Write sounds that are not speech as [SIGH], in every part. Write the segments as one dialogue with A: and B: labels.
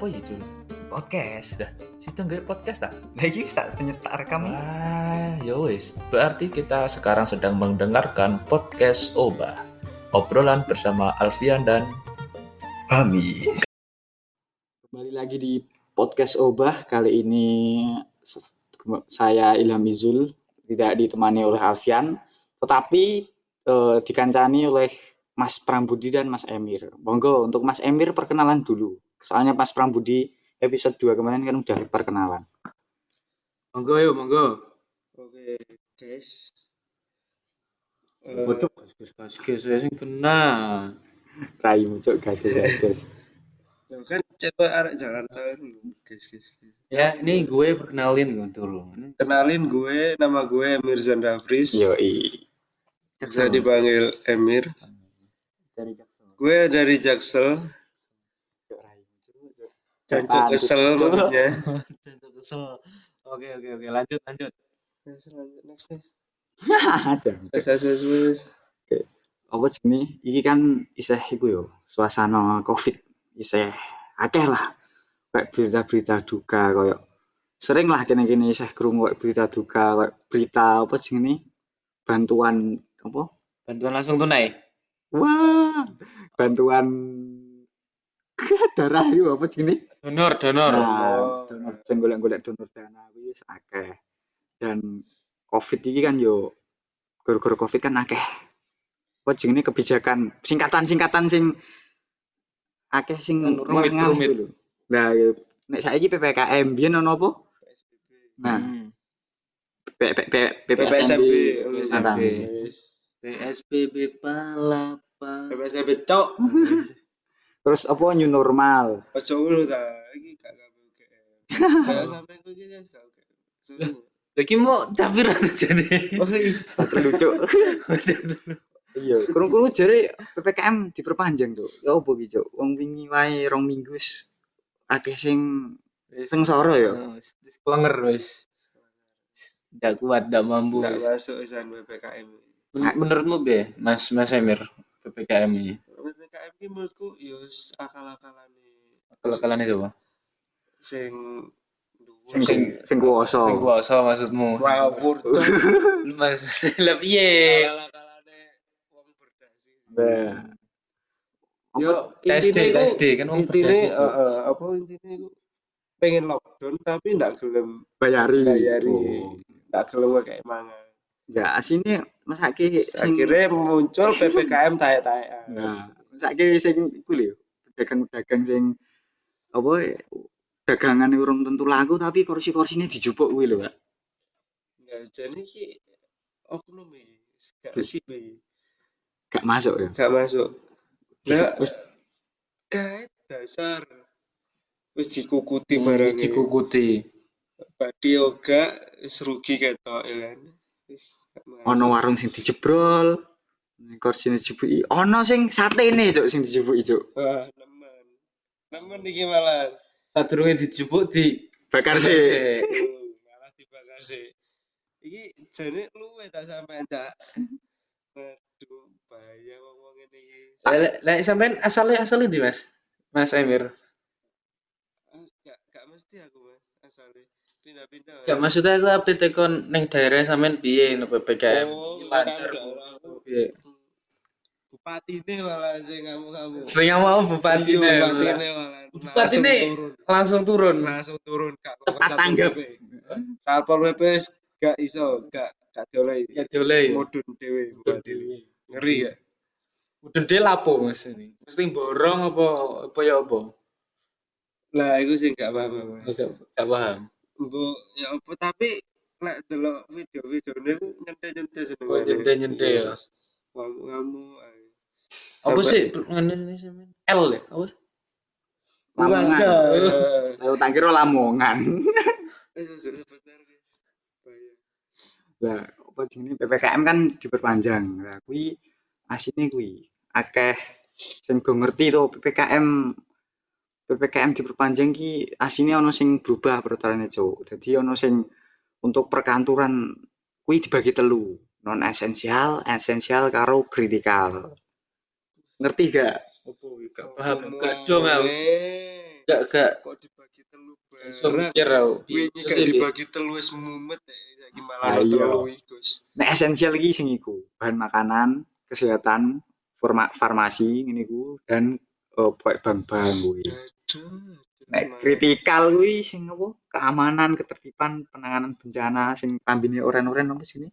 A: apa ya Jul?
B: podcast
A: Dah, situ nggak podcast tak?
B: lagi tak penyetak rekam ini
A: Wah, ya wis. Berarti kita sekarang sedang mendengarkan podcast Oba. Obrolan bersama Alfian dan
B: Bami
C: Kembali lagi di podcast Obah. Kali ini saya Ilham Izul tidak ditemani oleh Alfian, tetapi eh, dikancani oleh Mas Prambudi dan Mas Emir. Monggo untuk Mas Emir perkenalan dulu. Soalnya Mas Prambudi episode 2 kemarin kan udah perkenalan. Monggo yuk, monggo.
D: Oke, guys. Eh,
E: Bocok gas gas gas saya sing kena.
C: Rai muncul gas gas gas. gas.
D: ya kan coba arek Jakarta dulu, guys, guys. guys.
E: Ya, ini gue perkenalin gue dulu. Ini
D: Kenalin gue, nama gue Mirzan Rafris.
C: Yoi.
D: Bisa dipanggil Emir.
E: dari Jaksel.
D: Gue dari Jaksel. Jancuk kesel maksudnya. [LAUGHS]
E: Jaksel kesel. Oke oke oke lanjut lanjut.
D: Next, lanjut, next, next. Next, next, next, next.
C: apa jenenge iki kan isih iku yo suasana covid isih akeh lah kayak berita-berita duka koyo sering lah kene-kene isih krungu berita duka kayak berita apa jenenge bantuan apa
E: Bantuan langsung tunai.
C: wah bantuan darah itu apa jenenge
E: Donor donor.
C: nah
D: Oh.
C: donor sing golek-golek donor dana wis akeh dan covid iki kan yo gara-gara covid kan akeh apa jenenge kebijakan singkatan-singkatan sing akeh sing
E: Kan rumit, rumit.
C: dulu. Nah, yo, nek saiki PPKM biyen ono apa? Nah,
E: Hmm.
C: P- P- P-
D: PPSMB.
C: Nah.
E: PSBB palapa.
D: PPSMB cok.
C: Terus apa new normal?
D: Ojo ngono ta. Iki gak kabeh. Gak [LAUGHS] sampe ku iki guys gak.
E: Lagi mau capir aja nih.
D: Oh, iya.
C: Lucu. [LAUGHS] Iya, kurung-kurung jare PPKM diperpanjang tuh. Ya opo iki, Cuk? Wong wingi wae rong minggu wis akeh sing sengsara ya.
E: Wis wis kelenger wis. Tidak kuat, tidak mampu.
D: Gak masuk isan PPKM.
E: Men- Menurutmu be, Mas Mas Emir, PPKM ini
D: PPKM ini menurutku ya wis akal-akalane
E: akal-akalan itu apa?
D: sing
C: Sing sing sing kuwasa.
E: Sing kuasa maksudmu?
D: cok.
E: Lu Mas, lah piye?
D: akal-akalane wong berdasi.
C: Nah,
D: Yo iku-
E: TSD, kan wong berdasi,
D: apa intine iku pengen lockdown tapi ndak gelem
C: bayari.
D: bayari.
C: Oh.
D: ndak gelem kayak mangan.
C: Ya, asine masake sing
D: Akhirnya muncul PPKM taek-taekan.
C: Nah, saiki sing iku lho, pedagang-pedagang sing apa ya, dagangan urung tentu laku tapi kursi-kursine dijupuk kuwi lho, Pak.
D: Nah, jadi ki oknum iki gak resip iki.
C: Gak masuk ya.
D: Gak masuk. Lah,
C: wis
D: kae dasar wis dikukuti barang
E: Dikukuti.
D: Badi yoga wis rugi ketok ya
C: ono warung sing dijebrol. Kursine dijebuki. Ono sing satene, Cuk, sing dijebuki, Cuk.
D: Wah, nemen. Nemen iki malah.
E: Sadurunge dijupuk di
C: Bakar sih.
D: Uh, malah dibakar sih. Iki jane luwe tak sampean tak. Aduh, bahaya wong-wong ngene iki.
E: Lek lek sampean asalnya asalnya di Mas. Mas Emir.
D: Ah, Gak gak mesti aku Mas asale pindah-pindah.
E: Gak maksudnya aku update tekon ning daerah sampean piye no PPKM.
D: Oh,
E: lancar. Piye?
D: Bupatine malah sing kamu-kamu.
E: Sing mau bupati
D: Iya, bupatine malah.
E: Bupatine
D: Langsung turun.
E: langsung turun.
D: langsung turun gak
C: Tepat tanggap.
D: Salpol PP wis gak iso, gak gak diolehi.
E: Ya dioleh.
D: Mudun dhewe bupati. Ngeri ya.
E: Udah dia lapo Mas ini. Mesti borong apa apa ya apa?
D: Lah iku sing gak paham.
E: Gak gak paham.
D: Mbok ya apa tapi lek delok video-videone ku nyente-nyente seneng.
E: Oh, nyente-nyente ya.
D: Kamu
E: Apa
D: Sampai-
E: sih ngene? L ya? Apa?
C: Lamongan. Ayo [LAUGHS] tak kira Lamongan. [LAUGHS]
D: Eh, sebentar guys. Bahaya.
C: Lah, apa jenenge PPKM kan diperpanjang. Lah kuwi asine kuwi akeh sing ngerti to PPKM PPKM diperpanjang ki asine ana sing berubah peraturannya Cuk. Dadi ana sing untuk perkantoran kuwi dibagi telu, non esensial, esensial karo kritikal. Ngerti gak?
E: Apa gak paham? Gak dong aku. Gak gak
D: kok dibagi telu wingi
E: Iso
D: gak dibagi telu wis mumet ya saiki malah ono
C: iya.
D: telu iki Gus
C: Nek esensial iki sing iku, bahan makanan, kesehatan, farmasi ngene iku dan eh pokok bank-bank kuwi. Nek kritikal kuwi sing apa? Keamanan, ketertiban, penanganan bencana sing tambine oren-oren apa sini?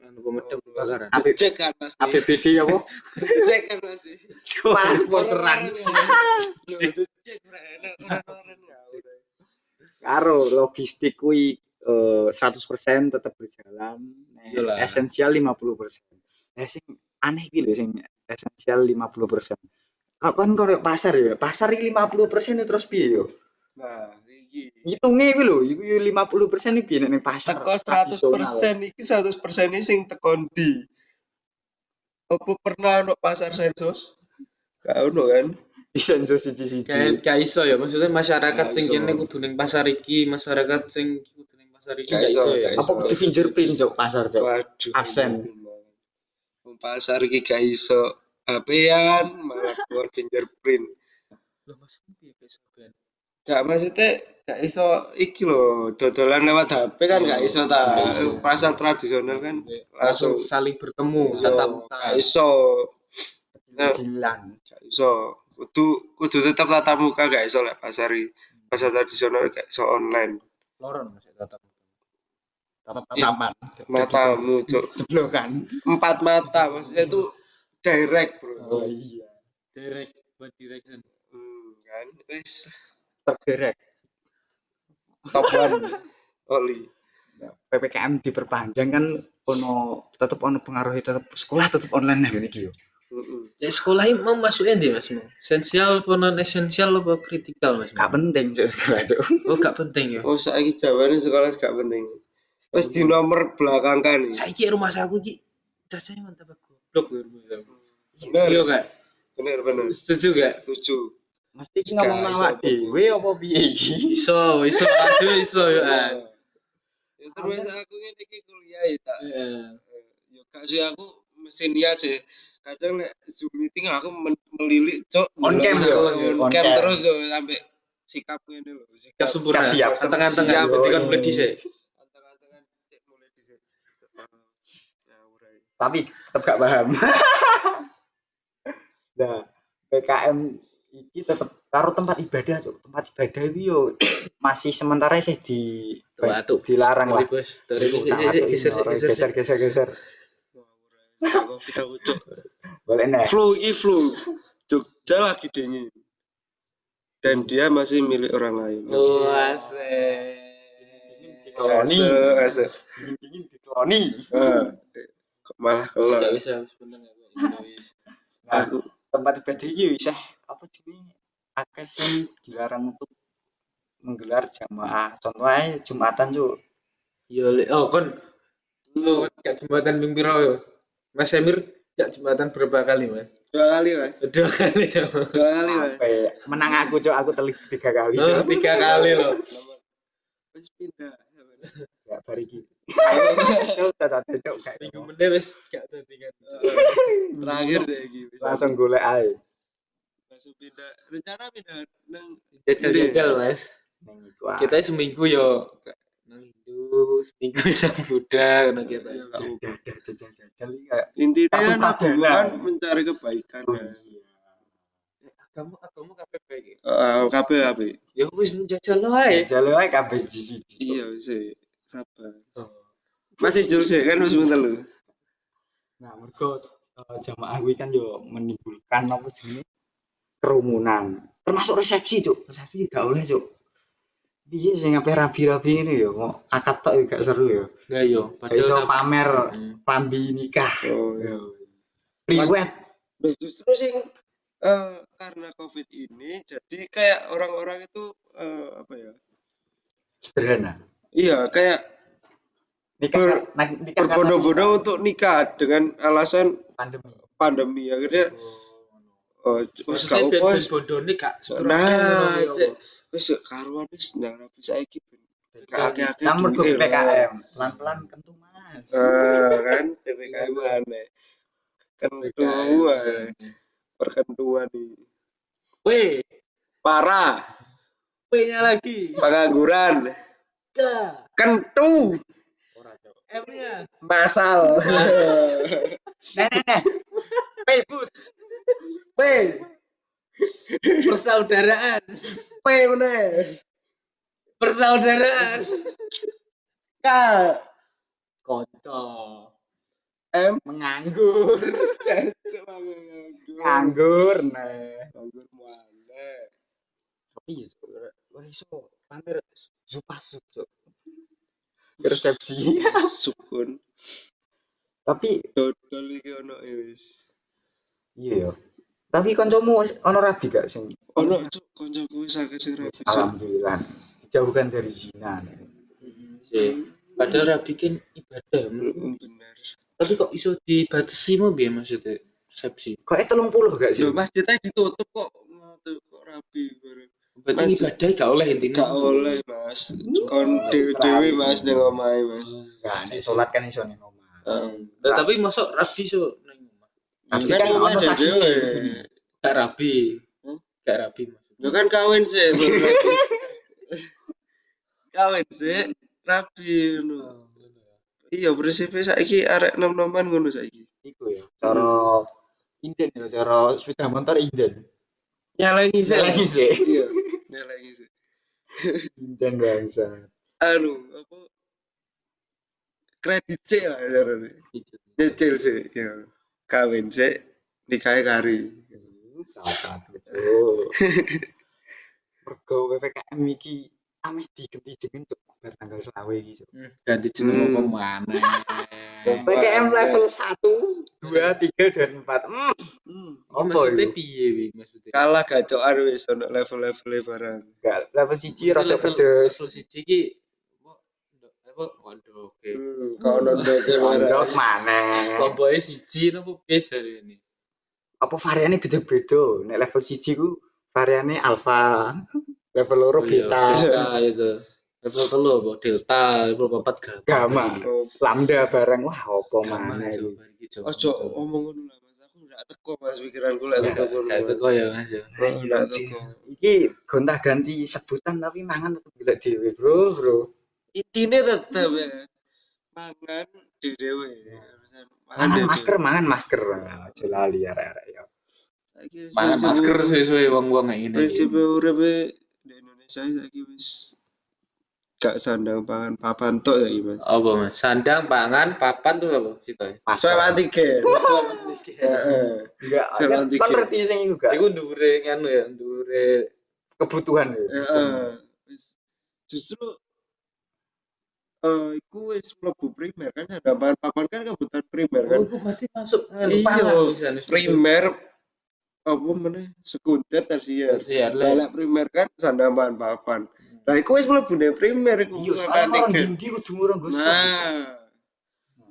E: Anu pemadam kebakaran.
C: AP,
D: cek kan pasti
C: APBD apa? [LAUGHS]
D: cek kan pasti
C: Paspor terang.
D: Yo, cek ora enak orang-orang [LAUGHS] ngawur.
C: Karo logistik kuwi eh, 100% tetap berjalan. Esensial 50%. Eh sing aneh iki lho sing esensial 50%. Kok kan kalau pasar ya, pasar iki 50% itu terus piye yo?
D: Nah, iki
C: Ngitungnya iku lho, iku yo 50% iki piye nek ning pasar.
D: teko 100% iki 100% ini sing teko ndi? Apa pernah ono pasar sensus? Gak ono kan?
C: Disensus siji-siji.
E: Kayak gak iso ya, maksudnya masyarakat
C: Gak
E: sing kene kudu ning pasar iki, masyarakat sing iki kudu ning pasar iki
D: Gak
E: gak
D: iso,
E: ya.
C: Apa kudu fingerprint cok pasar cok?
D: Waduh.
C: Absen.
D: Pasar iki gak iso HP-an malah keluar fingerprint.
E: Loh, maksudnya piye ben?
D: Gak maksudnya gak iso iki lho, dodolan lewat HP kan gak iso ta.
E: Gak iso.
D: Pasar tradisional kan
E: langsung
D: langsung
E: saling bertemu
D: Yo,
E: tatap muka.
D: gak iso. Nah,
C: Jilan.
D: gak iso. Kudu kudu tetap tatap muka gak iso lek pasar. Pasar tradisional gak iso online.
E: Loron masih tatap.
C: Tatap tatapan.
D: Matamu, Cuk.
C: Jeblokan.
D: Empat mata maksudnya itu direct, Bro.
C: Oh iya.
E: Direct buat direction.
D: Hmm, kan wis
C: Tergerek.
D: top one Oli.
C: PPKM diperpanjang kan ono tetep ono pengaruhnya tetep sekolah tetep online nih iki yo.
D: Heeh.
E: Ya sekolah ini mau masuknya di mas mau. Esensial apa non esensial apa kritikal mas?
C: Gak penting sekolah.
E: Oh gak penting ya.
D: Oh, saiki jawabannya sekolah gak penting. Wis di nomor belakang kan.
E: Saya rumah saku ki cacanya mantap aku. Goblok saku.
D: Bener,
E: Iya gak?
D: bener, bener.
E: Setuju gak?
D: Setuju.
C: Mesti iki ngomong
D: Gak
C: awak dhewe apa piye iki?
E: Iso, iso, aduh iso ya. An.
D: Ya terus aku ngene iki kuliah ya tak.
E: Iya.
D: Ya gak sih aku mesti niat sih. Kadang nek Zoom meeting aku melilik cok
C: On cam
D: Ndelok
C: yo,
D: aku on
C: on
D: cam terus yo sampai sikap ngene lho.
E: Siap sempurna.
C: Siap, siap.
E: Tengah-tengah
D: Siap.
E: berarti kan mulai dhisik.
D: Ya.
C: Tapi tetep gak paham. [LAUGHS] nah, PKM iki tetep karo tempat ibadah cok. Tempat ibadah iki yo masih sementara sih di
E: Tuh,
C: dilarang lah.
E: Geser, geser, geser.
C: Boleh nek.
D: Flu iki flu. Jogja lagi dingin. Dan dia masih milik orang lain.
E: Oh, asik.
C: Dikeloni.
D: Ase, ase.
C: Dingin dikeloni.
D: Ah, malah
E: Gak
D: kelar.
E: bisa sebenarnya.
C: Nah, [LAUGHS]
D: Aku
C: tempat ibadah iki bisa apa jenenge akeh sing dilarang untuk menggelar jamaah. Contohnya Jumatan cuk.
E: Yo, le- oh kon lu kan gak jembatan ping piro yo? Mas Emir gak jembatan berapa kali, Mas?
D: dua kali mas. [LAUGHS]
E: Dua kali ya.
D: Dua kali mas.
C: Sampai menang aku cuk, aku telik tiga kali
E: Oh, tiga kali loh.
D: Terus pindah.
C: Ya bari iki. Cuk, cacat cuk kayak
E: Minggu meneh wis gak dadi kan.
D: Terakhir deh gitu.
C: langsung golek ae.
D: langsung pindah. Rencana pindah nang
E: Jajal-jajal, Mas.
C: Ae.
E: Kita seminggu yo nang Hindu, seminggu [LAUGHS] nang Buddha ngono kita.
D: Ya, nggak apa-apa.
C: Dadah jajal-jajal iki kayak
D: Intinya kan agama mencari kebaikan.
C: oh,
D: kan.
C: iya.
E: Agama agama KPP iki.
D: Eh, kabeh kabeh.
E: Ya wis njajal wae.
C: Jajal ae kabeh siji.
D: Iya sih. Sabar. Masih jujur sih kan masih bentar lu.
C: Nah, mergo eh, jamaah kuwi kan yo menimbulkan apa jenenge kerumunan. Termasuk resepsi, Cuk. Resepsi gak oleh, Cuk. Piye sing ape rabi-rabi ini yo, mau akad tok yo gak seru yo.
E: Lah yo,
C: Gak iso
E: padahal
C: pamer
E: Hmm.
C: klambi nikah.
D: Oh, iya.
C: Priwet.
D: Loh, justru sing eh, karena covid ini jadi kayak orang-orang itu eh, apa ya?
C: Sederhana.
D: Iya kayak
C: Nikah
D: Ber-
C: nikah karena
D: berbondong-bondong untuk nikah dengan alasan
C: pandemi.
D: pandemi. Akhirnya oh wis gak
E: ben
D: wis
E: bodone gak
D: nah cek. wis karuan wis ndak rapi saiki ben. Gak akeh-akeh
C: Kan mergo PPKM, pelan-pelan kentu Mas.
D: Eh, kan PPKM aneh. Kentuan. Perkentuan nih
E: Weh,
D: parah.
E: P-nya lagi.
D: Pengangguran.
E: K.
D: Kentu.
E: M-nya.
D: Masal.
C: Nah, nah, nah.
E: Pebut.
D: P.
E: Persaudaraan.
D: P meneh.
E: Persaudaraan.
D: K.
E: Konco.
D: M.
C: Menganggur.
D: Nganggur.
C: Nah.
D: Nganggur mana?
C: Tapi ya, wah iso pamer zupasup, Cuk. Resepsi.
D: Sukun.
C: Tapi
D: Dodol iki ono ya wis.
C: iya ya. Tapi kancamu ono rabi gak sing
D: Ono cuk kancaku wis akeh sing. Cuk.
C: alhamdulillah dijauhkan dari zina.
E: Sih. Padahal rabi kan ibadah.
D: Mm, Bener.
E: Tapi kok iso dibatasi mau biar maksudnya resepsi.
C: Kok eh 30 gak sih?
D: Masjidnya ditutup kok ngono kok rapi bareng.
E: Berarti ibadah gak oleh intinya.
D: Gak oleh Mas. Kon dewe-dewe Mas ning omahe Mas.
C: Enggak, nek salat kan iso ning omah.
D: Heeh.
E: Nah, tapi masuk rabi so nang omah.
C: Tapi
D: Kan
C: ono
D: dewe.
C: saksine kudune.
E: Gak rabi.
D: Hmm?
E: Gak rabi.
D: Lu kan kawin sih. [LAUGHS] kawin sih rapi ngono. Iya prinsipnya saiki arek nom-noman ngono saiki.
C: Iku ya. Cara inden ya, cara sepeda motor inden.
D: Nyalangi sih.
C: Lagi sih.
D: Iya, nyalangi sih.
C: Inden bangsa.
D: Anu, apa? Kredit sih lah caranya. Nyicil sih, ya. Kawin sih, nikahe kari.
C: Cacat gitu. [LAUGHS] Mergo PPKM iki ameh digenti jeneng cuk bar tanggal 20 iki. Cuk.
E: Ganti jeneng
D: Hmm.
E: apa mana?
C: PPKM level 1, 2, 3 dan 4. Hmm.
D: Hmm.
C: Apa
E: maksudnya
C: itu?
E: piye wi maksudnya?
D: Kalah gacokan wis ono level-level barang.
C: Enggak, level 1
E: Maksudnya
C: rada
E: level-
C: pedes.
E: Level siji ki apa apa waduh oke.
D: Hmm,
C: Pondok
D: barang.
C: mana?
E: Kelompoknya siji napa piye ini?
C: Apa variannya beda-beda? Nek level 1 ku variannya alpha. Level loro
E: Oh, iya,
C: beta.
E: Delta itu. Level telu apa? Delta, level papat gamma.
C: Gamma. Lambda bareng wah apa mana
E: coba.
D: Ojo omong ngono lah Mas. Aku ndak teko Mas pikiranku lek
E: Gak
D: teko ngono.
E: gak teko ya Mas ya.
D: Oh,
C: anjing.
D: teko.
C: Iki gonta-ganti sebutan tapi mangan tetep gila dhewe, Bro, Bro.
D: Intine tetep ya. Mangan dhewe.
C: Mangan masker, mangan masker. Aja lali arek-arek ya.
E: Mangan masker sesuai wong-wong kayak gini.
D: Prinsip uripe di Indonesia saiki wis gak sandang pangan papan tok saiki Mas.
E: Apa Mas? Sandang, pangan, papan tuh apa? Situ ya.
D: Swab antigen. Heeh.
C: Enggak, kan
D: antigen.
C: ngerti sing iku gak?
E: Iku ndure nganu ya, ndure
C: kebutuhan ya.
D: Heeh. Wis justru eh iku wis mlebu primer kan sandang pangan papan kan kebutuhan primer kan.
E: Oh, iku berarti masuk
D: Iya. Primer apa meneh sekunder tersier.
E: Tersier
D: primer kan sandang pangan papan. Lah iku wis mlebu ning primer iku
C: Iya, soalnya orang dindi kudu ngurung Gus.
D: Nah,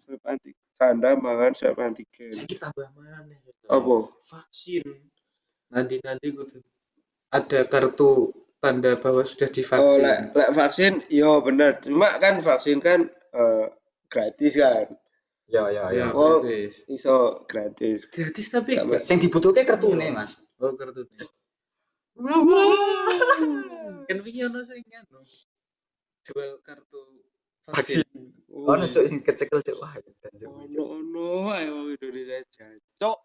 D: swab antigen. Sandang pangan swab antigen.
E: Saiki tambah mana?
D: Apa?
E: Vaksin. Nanti-nanti kudu ada kartu tanda bahwa sudah
D: Oh,
E: divaksin.
D: lek lek vaksin, yo bener. Cuma kan vaksin kan eh, gratis kan.
C: Ya, ya, ya.
E: Ya,
D: Oh.
E: gratis.
D: Iso gratis.
E: Gratis tapi
D: gak
C: Sing dibutuhke kartune, Mas.
E: Oh, kartu. Kan wingi ono sing anu. Jual kartu vaksin.
D: Oh,
C: Ono sing kecekel cuk wah. dan cuk.
D: ono ae wong Indonesia jancok.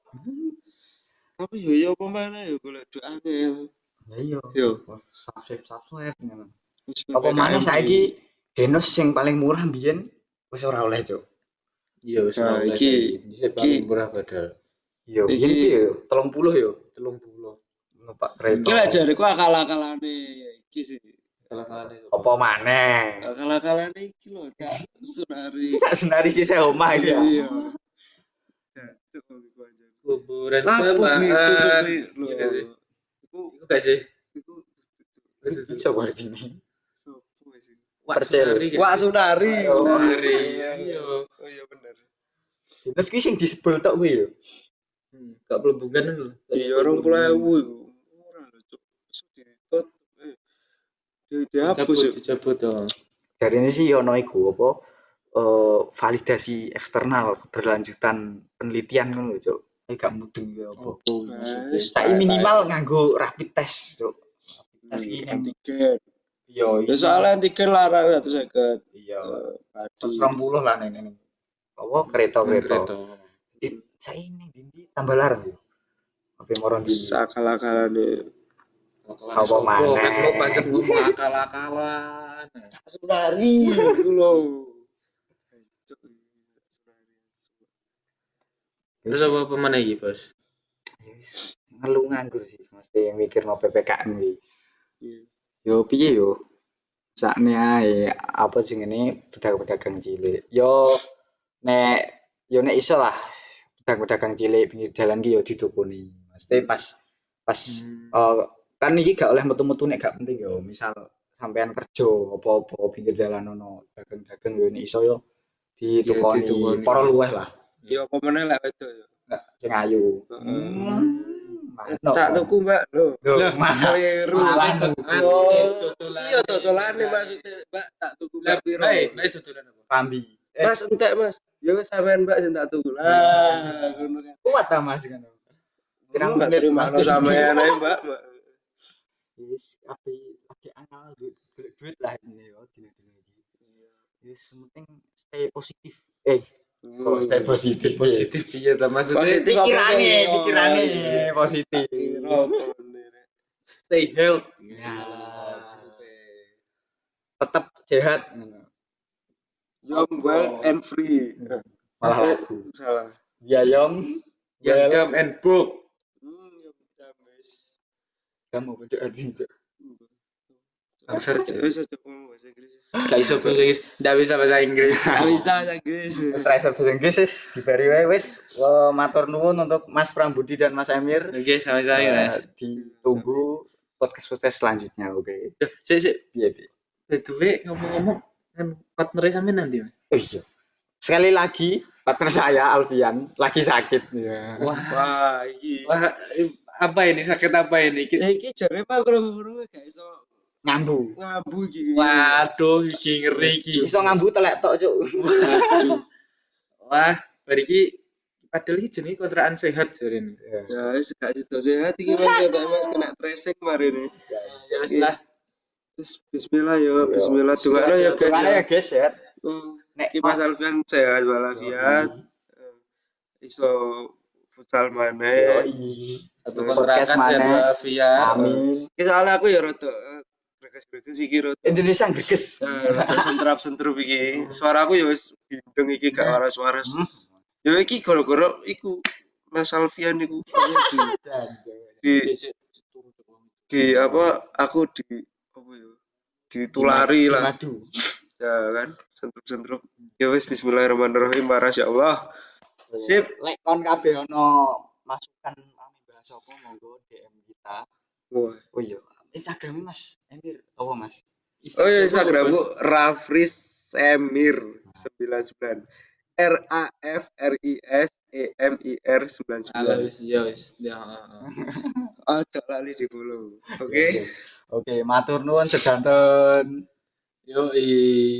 D: Tapi yo yo apa mana yo golek duit angel.
C: Ya iya.
D: Yo.
C: Subscribe subscribe ngono. Apa mana
D: iki.
C: saiki Genos sing paling murah mbiyen wis ora oleh, Cuk.
E: Iya, wis
D: Nah,
E: oleh
D: iki-
E: paling
D: iki-
E: murah padahal.
C: Iya,
D: Iki-
C: biyen ki yo 30 yo.
E: 30.
C: Numpak kereta.
D: Iki lek jariku akal-akalane iki sih.
E: Kalahane.
C: Apa maneh?
D: Akal-akalane iki lho, Cak. Sunari.
C: Tak senari sisa omah iki. ya.
D: Iya.
E: Kuburan semaan.
D: ditutupi lho.
E: Iya sih.
D: Iku
E: Iku gak sih?
D: iku
C: Iso bahas ini.
D: sopo sih?
E: Wak
C: Percel.
E: Sunari
D: Wak
E: sih?
D: Sunari.
C: Oh,
E: Sunari.
C: iya.
D: Oh iya bener.
C: Genos ki sing disebul tok kuwi yo.
E: Hmm, Gak pelembungan lho.
D: Iya orang pulau ewu iku. Ora lho, Cuk. Iso ditut. Eh. Di dihapus
E: Dicabut, dong.
C: Dari ini sih ono iku apa eh, validasi eksternal keberlanjutan penelitian ngono lho, Cuk. Ini gak mudeng ya apa.
E: Oh, maksudnya.
D: Wes.
C: Saiki minimal nganggo rapid test, Cuk. tes
D: Hmm, antigen.
C: yo
D: Ya soalnya antigen larang satu seket.
C: iya
D: Eh.
C: 120 lah ning apa kereta-kereta
E: Kereta.
C: Di- saya ini dindi tambah larang yo apa moron di
D: Sakala-kala nih.
C: Sapa maneh?
E: Kan lo pancet ngomong akal-akalan.
D: Sunari itu loh.
E: Terus apa apa mana iki, Bos?
C: ngeluh nganggur sih mesti yang mikir no PPKM iki
D: Iya.
C: yo piye yo sakne ae apa sing ini pedagang-pedagang cilik yo nek yo nek iso lah pedagang-pedagang cilik pinggir jalan ki yo didukuni mesti pas pas eh, kan iki gak oleh metu-metu nek gak penting yo misal sampean kerja apa-apa pinggir jalan ono dagang-dagang yo nek iso yo ditukoni
E: ditukoni.
C: para luweh lah
D: Ya apa meneh lah itu ya.
C: Nggak, sing ayu
D: Heeh.
C: Mantap,
D: Tak tuku Mbak lho.
C: Loh, mana?
D: Keliru.
C: Malah
D: iya dodolane maksudnya Mbak tak tuku Mbak piro.
E: Baik, baik dodolan apa?
C: Pambi. Eh,
D: Mas entek Mas. Ya wis sampean Mbak sing tak tuku. Lah, ngono kan.
C: kuat ta Mas kan. Pirang
D: Mbak terima kasih sampean ae Mbak.
C: Wis api lagi anal duit duit lah ini yo dina-dina iki. Wis penting stay positif. Eh, so stay positif.
E: Positif piye ta maksudnya?
D: Positif
C: Pikirane, pikirane
D: Oh,
C: positif.
D: Piro kone, Rek?
E: Stay health.
C: Ya, tetap sehat ngono.
D: Young, well and free.
C: Malah lagu.
D: Salah.
C: Ya
E: Yang
C: Well.
E: dumb and broke.
C: Kamu adi. Cok.
E: Bangsat.
D: Wis aja ngomong bahasa Inggris.
E: Gak iso bahasa Inggris. Ndak bisa bahasa Inggris.
D: Gak bisa bahasa Inggris.
C: Wis ra iso bahasa Inggris wis dibari wae wis. Matur nuwun untuk Mas Prambudi dan Mas Emir.
E: Oke, sama-sama
C: Eh,
E: Mas.
C: ditunggu podcast-podcast selanjutnya oke
E: Duh, Sik sik.
C: piye piye
E: way, ngomong-ngomong, partner sampe nanti, Mas.
C: oh iya sekali lagi partner saya Alfian lagi sakit ya
E: Wah,
D: Wah, iki.
E: wah, apa ini sakit apa ini?
D: Ya iki jare Pak krungu gak iso
C: ngambu
D: ngambu iki.
E: Waduh, iki ngeri iki.
C: iso ngambu telek tok cuk
D: Waduh. [LAUGHS]
E: Wah, bari iki padahal iki jenenge kontrakan sehat jarene.
D: Ya wis gak sido sehat iki Mas ketok Mas kena tracing kemarin nih.
E: Ya wis lah.
D: Wis bismillah yo, bismillah dongakno ya guys.
C: Ya
D: ya.
C: guys ya
D: Hmm.
C: nek
D: Mas Alfian sehat walafiat. Iso futsal maneh.
E: Satu
C: Podcast
E: kontrakan sehat
C: mana?
E: walafiat.
C: amin
D: Iki soalnya aku ya rada eh, greges-greges iki rada.
C: Indonesia greges
D: Eh, rada sentrap-sentrup iki. Suaraku ya wis bindeng iki gak waras-waras.
C: Hmm.
D: Ya iki gara-gara iku Mas Alfian iku [LAUGHS] di di apa aku di apa ya ditulari lah
C: madu [LAUGHS]
D: ya kan sentrup-sentrup ya wis bismillahirrahmanirrahim masya Allah sip
C: lek kon kabeh ono masukan apa monggo DM kita
D: Wah.
C: oh iya Instagramnya Mas Emir apa Mas
D: oh ya Instagramku Rafris Emir 99 R A F R I S E M I R 99
E: Halo, ya wis. Ya,
D: ojo [LAUGHS] lali di follow oke.
C: Oke, matur nuwun sedanten.
E: Yo, i.